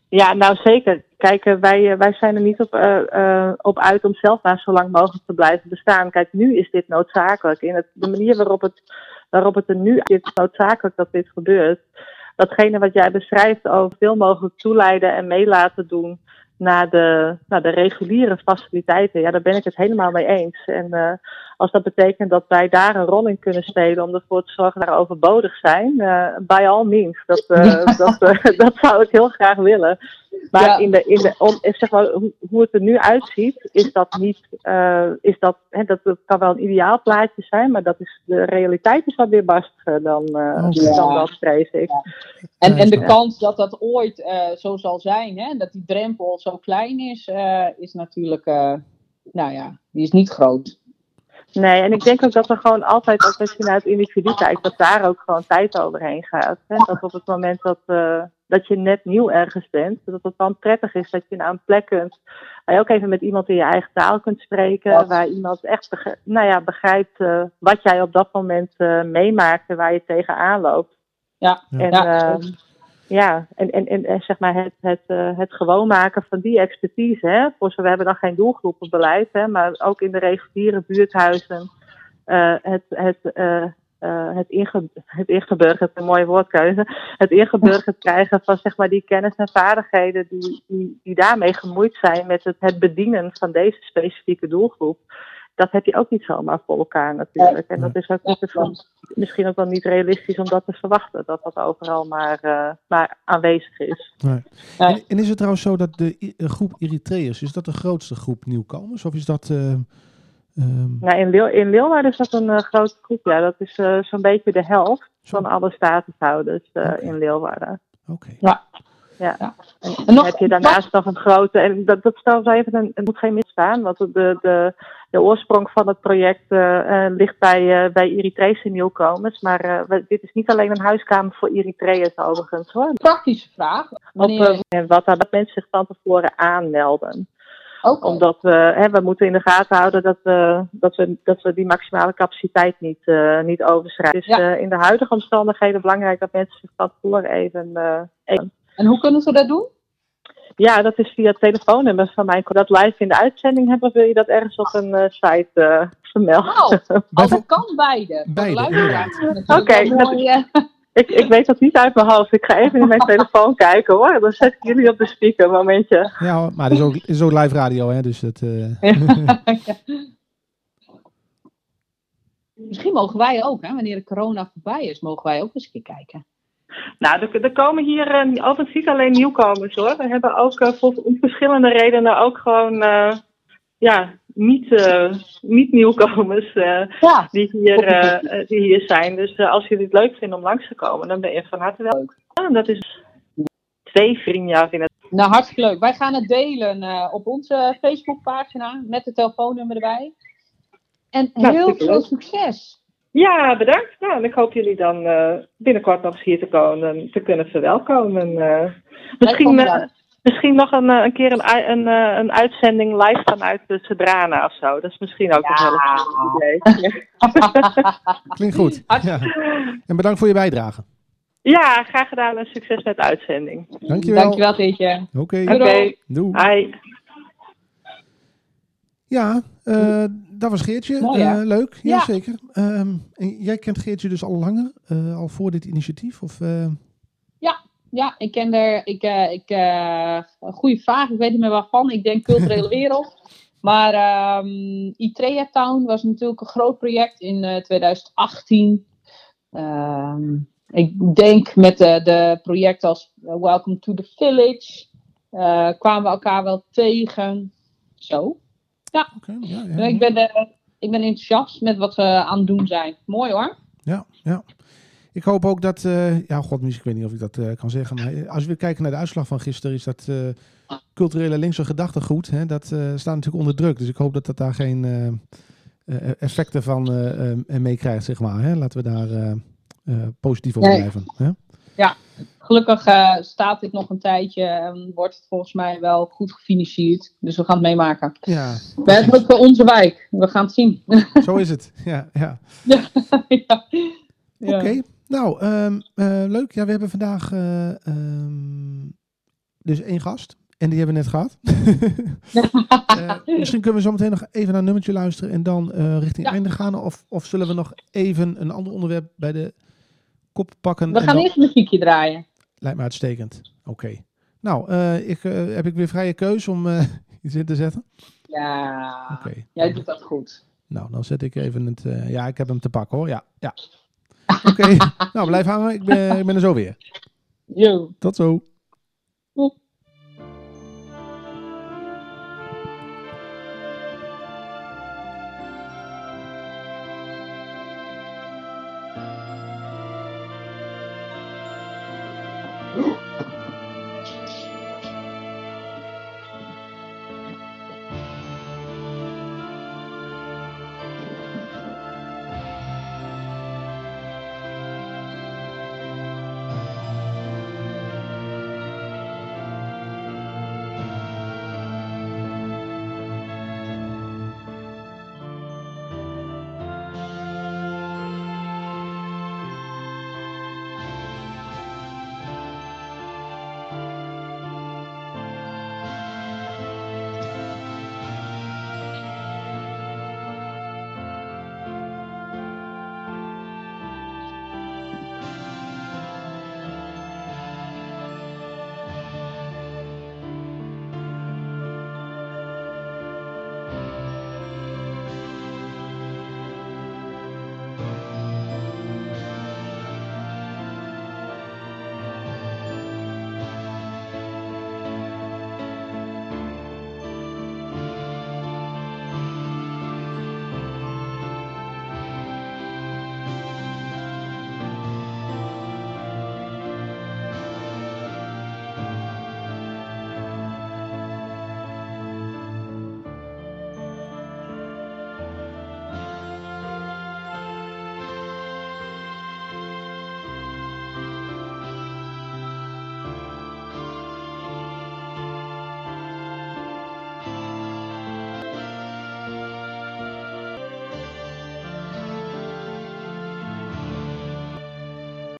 Ja, nou zeker. Kijk, wij, eh, wij zijn er niet op, eh, eh, op uit om zelf maar zo lang mogelijk te blijven bestaan. Kijk, nu is dit noodzakelijk. In het, de manier waarop het, waarop het er nu is, noodzakelijk dat dit gebeurt. Datgene wat jij beschrijft over veel mogelijk toeleiden en mee laten doen naar de, naar de reguliere faciliteiten. Ja, daar ben ik het helemaal mee eens. En als dat betekent dat wij daar een rol in kunnen spelen om ervoor te zorgen dat we overbodig zijn, eh by all means. Dat, eh, dat, eh, dat zou ik heel graag willen. Maar Ja. in de, in de, om, zeg maar, hoe, hoe het er nu uitziet, is dat niet, eh, is dat, hè, dat kan wel een ideaal plaatje zijn, maar dat is, de realiteit is wat weerbarstiger dan, eh Oké. dan dat, vrees ik. En, en de Ja. kans dat dat ooit eh, zo zal zijn, hè, dat die drempel zo klein is, eh, is natuurlijk, eh, nou ja, die is niet groot. Nee, en ik denk ook dat er gewoon altijd, ook als je naar het individu kijkt, dat daar ook gewoon tijd overheen gaat. Hè? Dat op het moment dat, eh, dat je net nieuw ergens bent, dat het dan prettig is dat je naar een plek kunt, waar je ook even met iemand in je eigen taal kunt spreken, Ja. waar iemand echt begrijpt, nou ja, begrijpt eh, wat jij op dat moment eh, meemaakt en waar je tegenaan loopt. Ja, Ja. En, Ja, ehm, ja, en, en, en, en zeg maar het, het, eh, het gewoon maken van die expertise. Hè? Voor we hebben dan geen doelgroepenbeleid, hè, maar ook in de reguliere buurthuizen. eh, het, het, eh, het, inge, het ingeburgerd, een mooie woordkeuze. Het ingeburgerd krijgen van zeg maar die kennis en vaardigheden die, die, die daarmee gemoeid zijn met het, het bedienen van deze specifieke doelgroep. Dat heb je ook niet zomaar voor elkaar natuurlijk. En dat is ook niet misschien ook wel niet realistisch om dat te verwachten. Dat dat overal maar, eh, maar aanwezig is. Nee. En, en is het trouwens zo dat de groep Eritreërs, is dat de grootste groep nieuwkomers? Of is dat... eh, ehm, Nou, in, Leeuw, in Leeuwarden is dat een eh, grote groep. Ja, dat is zo'n beetje de helft zo? van alle statushouders eh, in Leeuwarden. Oké. Ja. Ja. En En dan nog- heb je daarnaast nog een grote, en dat, dat stel zo even, een, het moet geen misstaan, want de, de, de oorsprong van het project eh, eh, ligt bij, eh, bij Eritrese nieuwkomers. Maar we- dit is niet alleen een huiskamer voor Eritreërs overigens hoor. praktische vraag. Wanneer, en wat dat mensen zich van tevoren aanmelden. Oké. Omdat we, hè, we moeten in de gaten houden dat we, dat we, dat we die maximale capaciteit niet, niet overschrijden. Dus Ja. in de huidige omstandigheden belangrijk dat mensen zich van tevoren even, eh, even En hoe kunnen ze dat doen? Ja, dat is via het telefoonnummer van mij. Dat live in de uitzending hebben, wil je dat ergens op een eh, site eh, vermelden. Nou, oh, kan beide. Beide, Oké, ik, ik weet dat niet uit mijn hoofd. Ik ga even in mijn telefoon kijken hoor. Dan zet ik jullie op de speaker, momentje. Ja, maar het is ook, het is ook live radio, hè? Dus dat, eh, Misschien mogen wij ook, hè, wanneer de corona voorbij is, mogen wij ook eens een keer kijken. Nou, er, er komen hier altijd niet alleen nieuwkomers hoor. We hebben ook eh, voor verschillende redenen ook gewoon eh, ja, niet, niet nieuwkomers Ja, die, hier, die hier zijn. Dus als jullie het leuk vinden om langs te komen, dan ben je van harte welkom. Ja, dat is twee vrienden het nou hartstikke leuk. Wij gaan het delen op onze Facebookpagina met het telefoonnummer erbij. En heel veel succes. Ja, bedankt. Nou, en ik hoop jullie dan eh, binnenkort nog eens hier te, komen, te kunnen verwelkomen. eh. misschien, eh, misschien nog een, eh, een keer een, een, eh, een uitzending live vanuit de Sedrana of zo. Dat is misschien ook Ja. een heel goed idee. klinkt goed. Ja. En bedankt voor je bijdrage. Ja, graag gedaan en succes met de uitzending. Dankjewel. Dankjewel, Teetje. Oké, Oké, Doei. doei. hi. Ja, eh, dat was Geertje. Mooi? Eh, leuk, Ja. jazeker. Ehm en jij kent Geertje dus al langer, eh, al voor dit initiatief? Of, eh, Ja, ik ken er. Ik, ik, een goede vraag, ik weet niet meer waarvan. Ik denk culturele wereld. Maar ehm Itrea Town was natuurlijk een groot project in eh, 2018. Ehm, ik denk met de, de projecten als Welcome to the Village kwamen we elkaar wel tegen. Zo. Oké, ja, ja, Ik, ben, eh, ik ben enthousiast met wat we aan het doen zijn. Mooi hoor. ja, ja. Ik hoop ook dat, eh, ja, god, ik weet niet of ik dat eh, kan zeggen, maar als we kijken naar de uitslag van gisteren, is dat culturele linkse gedachtegoed, hè, dat staat natuurlijk onder druk. Dus ik hoop dat dat daar geen effecten van meekrijgt, zeg maar. Hè. Laten we daar positief over Nee. blijven. Hè? Gelukkig eh, staat dit nog een tijdje en wordt het volgens mij wel goed gefinancierd. Dus we gaan het meemaken. Ja, We hebben voor onze wijk. We gaan het zien. zo is het. Ja, ja. ja. Ja. Oké, nou, ehm, eh, leuk. Ja, we hebben vandaag eh, ehm, dus één gast. En die hebben we net gehad. Eh, misschien kunnen we zo meteen nog even naar een nummertje luisteren en dan richting Ja. einde gaan. Of, of zullen we nog even een ander onderwerp bij de kop pakken? We gaan dan- eerst een muziekje draaien. Lijkt me uitstekend. Oké. Nou, eh, ik, eh, heb ik weer vrije keus om eh, iets in te zetten? Ja, Oké. jij doet dat goed. Nou, dan zet ik even het... ja, ik heb hem te pakken hoor. Ja, ja. Oké, nou blijf hangen. Ik ben, ik ben er zo weer. Yo. Tot zo.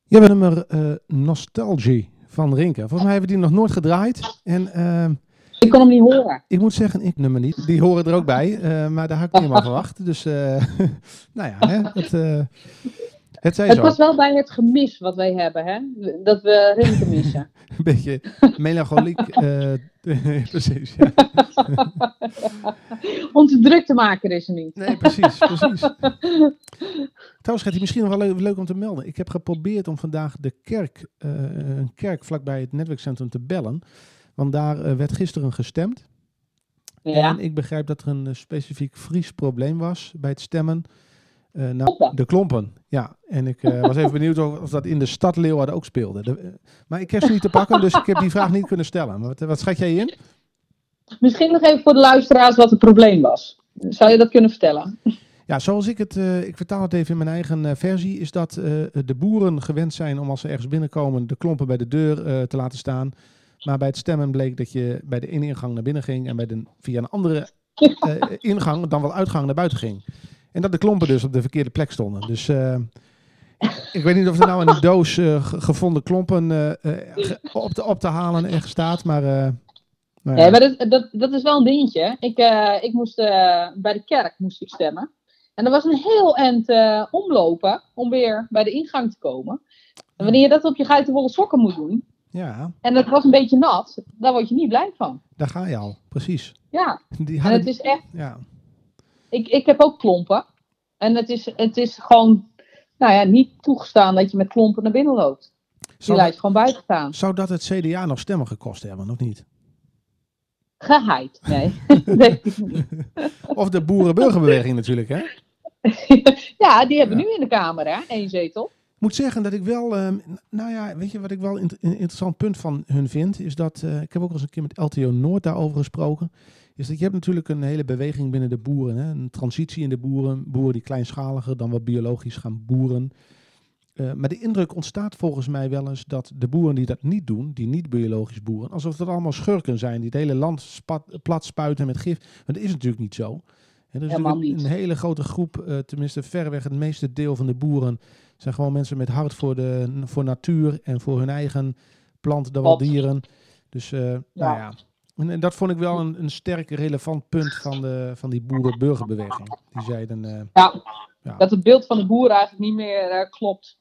Je hebt een nummer eh, Nostalgie van Rinke. Volgens mij hebben we die nog nooit gedraaid. En ehm, Ik kon hem niet horen. ik moet zeggen, ik nummer niet. Die horen er ook bij. eh, maar daar had ik niet helemaal verwacht. Dus, eh, nou ja, hè, het, eh, het zo. was wel bij het gemis wat wij hebben, hè? Dat we Rinke missen. Een beetje melancholiek. eh, precies, ja. Om te druk te maken is er niet. Nee, precies, precies. Trouwens, gaat hij misschien nog wel leuk, leuk om te melden. Ik heb geprobeerd om vandaag de kerk, eh, een kerk vlakbij het netwerkcentrum te bellen. Want daar eh, werd gisteren gestemd. Ja. En ik begrijp dat er een specifiek Fries probleem was bij het stemmen. Eh nou, de klompen, ja. En ik eh, was even benieuwd of, of dat in de stad Leeuwarden ook speelde. De- eh, maar ik heb ze niet te pakken, dus ik heb die vraag niet kunnen stellen. Maar wat, wat schat jij in? Misschien nog even voor de luisteraars wat het probleem was. Zou je dat kunnen vertellen? Ja, zoals ik het, ik vertaal het even in mijn eigen versie, is dat de boeren gewend zijn om als ze ergens binnenkomen de klompen bij de deur te laten staan. Maar bij het stemmen bleek dat je bij de ene ingang naar binnen ging en bij de, via een andere ingang, dan wel uitgang, naar buiten ging. En dat de klompen dus op de verkeerde plek stonden. Dus eh, ik weet niet of er nou in een doos eh, ge- gevonden klompen eh, op, te, op te halen ergens staat, maar... nou ja. Ja, maar dat, dat, dat is wel een dingetje. Ik, ik moest bij de kerk moest ik stemmen. En er was een heel eind omlopen om weer bij de ingang te komen. En wanneer je dat op je geitenwolle sokken moet doen, ja, en het was een beetje nat, daar word je niet blij van. daar ga je al, precies. Ja, Die en het is echt, ja. Ik, ik heb ook klompen. En het is, het is gewoon, nou ja, niet toegestaan dat je met klompen naar binnen loopt. Die Zou, lijst gewoon buiten staan. zou dat het CDA nog stemmen gekost hebben, of niet? Geheid, nee. nee. Of de boerenburgerbeweging natuurlijk, hè? ja, die hebben Ja. nu in de Kamer, hè, één zetel. Ik moet zeggen dat ik wel, ehm, nou ja, weet je wat ik wel een een interessant punt van hun vind, is dat, eh, ik heb ook al eens een keer met LTO Noord daarover gesproken, is dat je hebt natuurlijk een hele beweging binnen de boeren, hè? een transitie in de boeren, boeren die kleinschaliger dan wat biologisch gaan boeren. Eh, maar de indruk ontstaat volgens mij wel eens dat de boeren die dat niet doen, die niet biologisch boeren, alsof dat allemaal schurken zijn, die het hele land spat, plat spuiten met gif. Maar dat is natuurlijk niet zo. Er is Helemaal natuurlijk niet. een hele grote groep, eh, tenminste verreweg het meeste deel van de boeren, zijn gewoon mensen met hart voor, de, voor natuur en voor hun eigen planten, dan wel dieren. Dus eh, nou ja. En, en dat vond ik wel een, een sterk relevant punt van, de, van die boerenburgerbeweging. Die zeiden, eh, Ja, Ja. dat het beeld van de boer eigenlijk niet meer eh, klopt.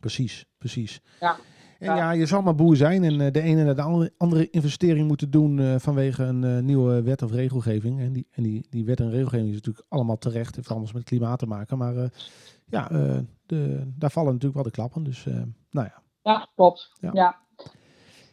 Precies, precies. Ja. En Ja. je zal maar boer zijn en eh, de ene naar de andere, andere investering moeten doen eh, vanwege een eh, nieuwe wet of regelgeving. En, die, en die, die wet en regelgeving is natuurlijk allemaal terecht, heeft alles met klimaat te maken. Maar eh, ja, eh, de, daar vallen natuurlijk wel de klappen. Dus eh, nou ja, Ja, klopt. Ja. Ja.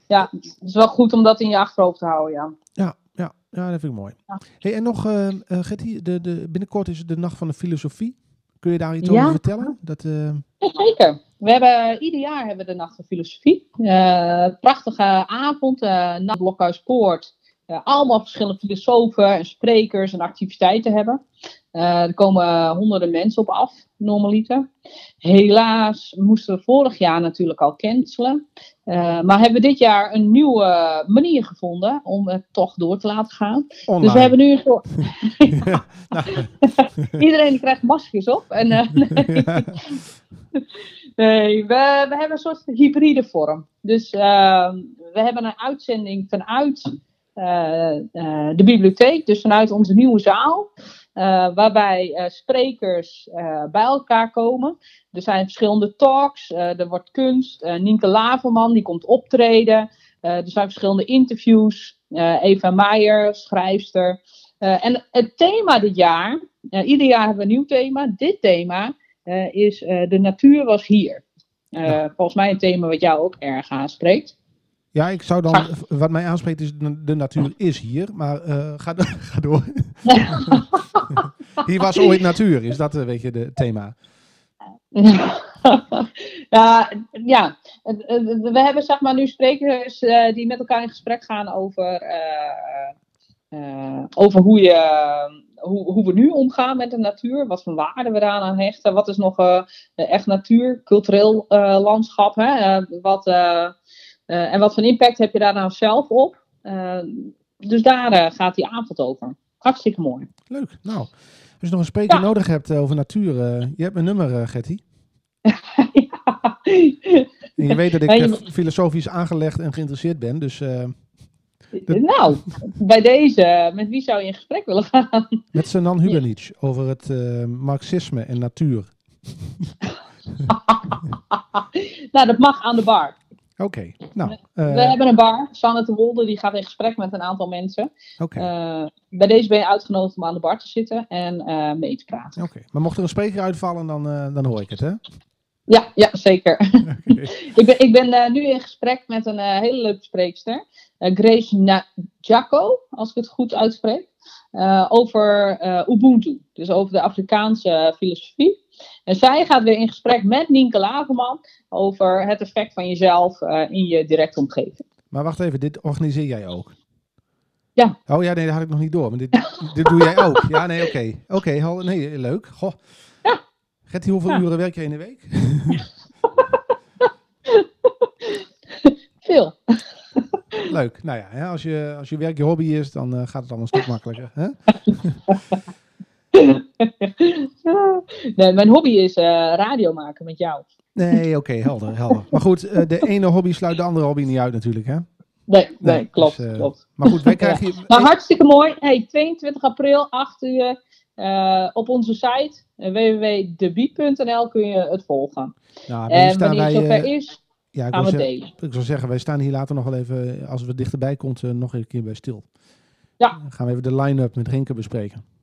Ja. het is wel goed om dat in je achterhoofd te houden, ja. ja, ja, ja dat vind ik mooi. Ja. Hey, en nog, eh eh, Gertie, de, de, binnenkort is het de Nacht van de Filosofie. Kun je daar iets Ja. over vertellen? Dat, eh, Ja, zeker. We hebben, ieder jaar hebben we de Nacht van Filosofie. Eh, prachtige avond, eh na Blokhuispoort. Eh, allemaal verschillende filosofen en sprekers en activiteiten hebben. Eh, er komen honderden mensen op af, normaliter. Helaas moesten we vorig jaar natuurlijk al cancelen. Eh, maar hebben we dit jaar een nieuwe manier gevonden om het toch door te laten gaan. online. Dus we hebben nu een soort... Ja, nou, Iedereen krijgt maskers op. En, nee. Nee, we, we hebben een soort hybride vorm. Dus eh, we hebben een uitzending vanuit de bibliotheek, dus vanuit onze nieuwe zaal. eh, waarbij eh, sprekers eh, bij elkaar komen. Er zijn verschillende talks, eh, er wordt kunst. Eh Nienke Laverman die komt optreden. Eh, er zijn verschillende interviews. Eh, Eva Meijer, schrijfster. Eh, en het thema dit jaar, eh, ieder jaar hebben we een nieuw thema. Dit thema eh, is eh, De natuur was hier. Eh, Ja. Volgens mij een thema wat jou ook erg aanspreekt. Ja, ik zou dan, wat mij aanspreekt is, de, de natuur is hier, maar eh, ga, do- ga door. Hier was ooit natuur, is dat een beetje het thema. ja, ja. Eh, eh, we hebben zeg maar nu sprekers eh, die met elkaar in gesprek gaan over, eh, eh, over hoe, je, hoe, hoe we nu omgaan met de natuur. Wat voor waarde we daaraan aan hechten. Wat is nog eh, echt natuur, cultureel eh, landschap. Hè? Eh, wat, eh, en wat voor impact heb je daar nou zelf op? Eh, dus daar eh, gaat die avond over. Hartstikke mooi. Leuk. Nou, als je nog een spreker Ja. nodig hebt over natuur, je hebt mijn nummer, Gertie. En je weet dat ik Ja, je filosofisch aangelegd en geïnteresseerd ben. Dus Nou, bij deze, met wie zou je in gesprek willen gaan? met Sanan Hubenic over het marxisme en natuur. nou, dat mag aan de bar. Oké, nou. We eh, hebben een bar. Sanne de Wolde die gaat in gesprek met een aantal mensen. Oké, Eh, bij deze ben je uitgenodigd om aan de bar te zitten en eh, mee te praten. oké. Maar mocht er een spreker uitvallen, dan, dan hoor ik het, hè? Ja, ja zeker. Ik ben, ik ben nu in gesprek met een hele leuke spreekster. Grace Na- Jaco, als ik het goed uitspreek. over Ubuntu. Dus over de Afrikaanse filosofie. En zij gaat weer in gesprek met Nienke Laverman over het effect van jezelf eh, in je directe omgeving. Maar wacht even, dit organiseer jij ook? Ja. Oh ja, nee, dat had ik nog niet door. Maar dit, dit doe jij ook? Ja, nee, oké. Oké, hal- nee, leuk. Goh. Ja. Gertie, hoeveel Ja. uren werk jij in de week? Veel. Leuk. Nou ja, hè, als, je, als je werk je hobby is, dan eh, gaat het allemaal een stuk makkelijker. Hè? nee, mijn hobby is eh, radio maken met jou. Nee, oké, helder, helder. Maar goed, eh, de ene hobby sluit de andere hobby niet uit natuurlijk, hè? Nee, nee, Nee, klopt, dus, eh, klopt. Maar goed, wij krijgen hier... Hartstikke mooi. Hey, 22 april, 8 uur. op onze site www.debie.nl kun je het volgen. Nou, En wanneer het zover eh, is, ja, ik gaan wil, we zeggen, delen. ik zou zeggen, wij staan hier later nog wel even, als we dichterbij komt, nog een keer bij stil. Ja. Dan gaan we even de line-up met Rinke bespreken.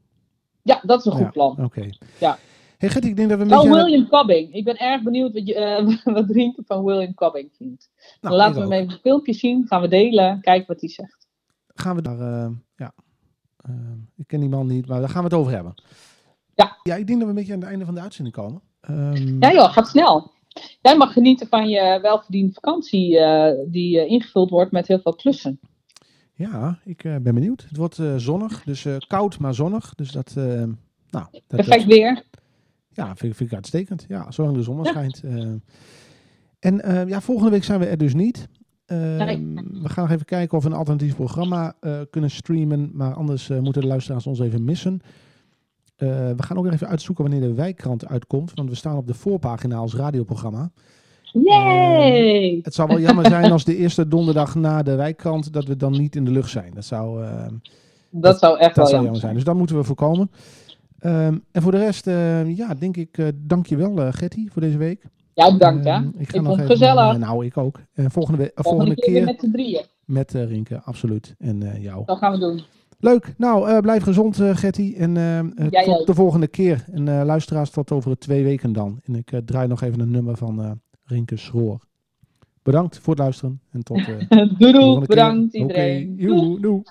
Ja, dat is een goed Ja, plan. Oké. Ja. Hey Gertie, ik denk dat we een Oh, William Cobbing. Ik ben erg benieuwd wat, je, eh, wat Rienke van William Cobbing vindt. Nou, Laten ik we ook. hem even een filmpje zien. Gaan we delen. Kijken wat hij zegt. gaan we daar, eh, ja, Eh, ik ken die man niet, maar daar gaan we het over hebben. Ja. Ja, ik denk dat we een beetje aan het einde van de uitzending komen. Ehm, Ja joh, gaat snel. Jij mag genieten van je welverdiende vakantie die ingevuld wordt met heel veel klussen. Ja, ik eh, ben benieuwd. Het wordt eh, zonnig, dus eh, koud, maar zonnig. Dus dat, nou, dat, Perfect dat- weer. ja, vind, ik- vind ik uitstekend. Ja, zolang de zon Ja. schijnt. en ja, volgende week zijn we er dus niet. Ehm. We gaan nog even kijken of we een alternatief programma kunnen streamen. Maar anders moeten de luisteraars ons even missen. We gaan ook even uitzoeken wanneer de wijkkrant uitkomt. Want we staan op de voorpagina als radioprogramma. Yay! Het zou wel jammer zijn als de eerste donderdag na de wijkkrant... dat we dan niet in de lucht zijn. Dat zou, eh, dat zou echt dat wel zou jammer zijn. Dus dat moeten we voorkomen. Ehm, en voor de rest, eh, ja, denk ik, eh dank je wel, eh Getty, voor deze week. Ja, bedankt. Ehm, Ik, ga nog vond het gezellig. eh, nou, ik ook. En volgende, eh, Volgende, keer, met, de drieën. met eh, Rinke, absoluut. En eh, jou. Dat gaan we doen. Leuk. Nou, eh, blijf gezond, eh Getty. En eh, eh, tot de volgende keer. En eh, luisteraars, tot over twee weken dan. En ik eh, draai nog even een nummer van eh Rinke Schroor. Bedankt voor het luisteren. En tot doei doei. keer. Bedankt iedereen. Doei. doei.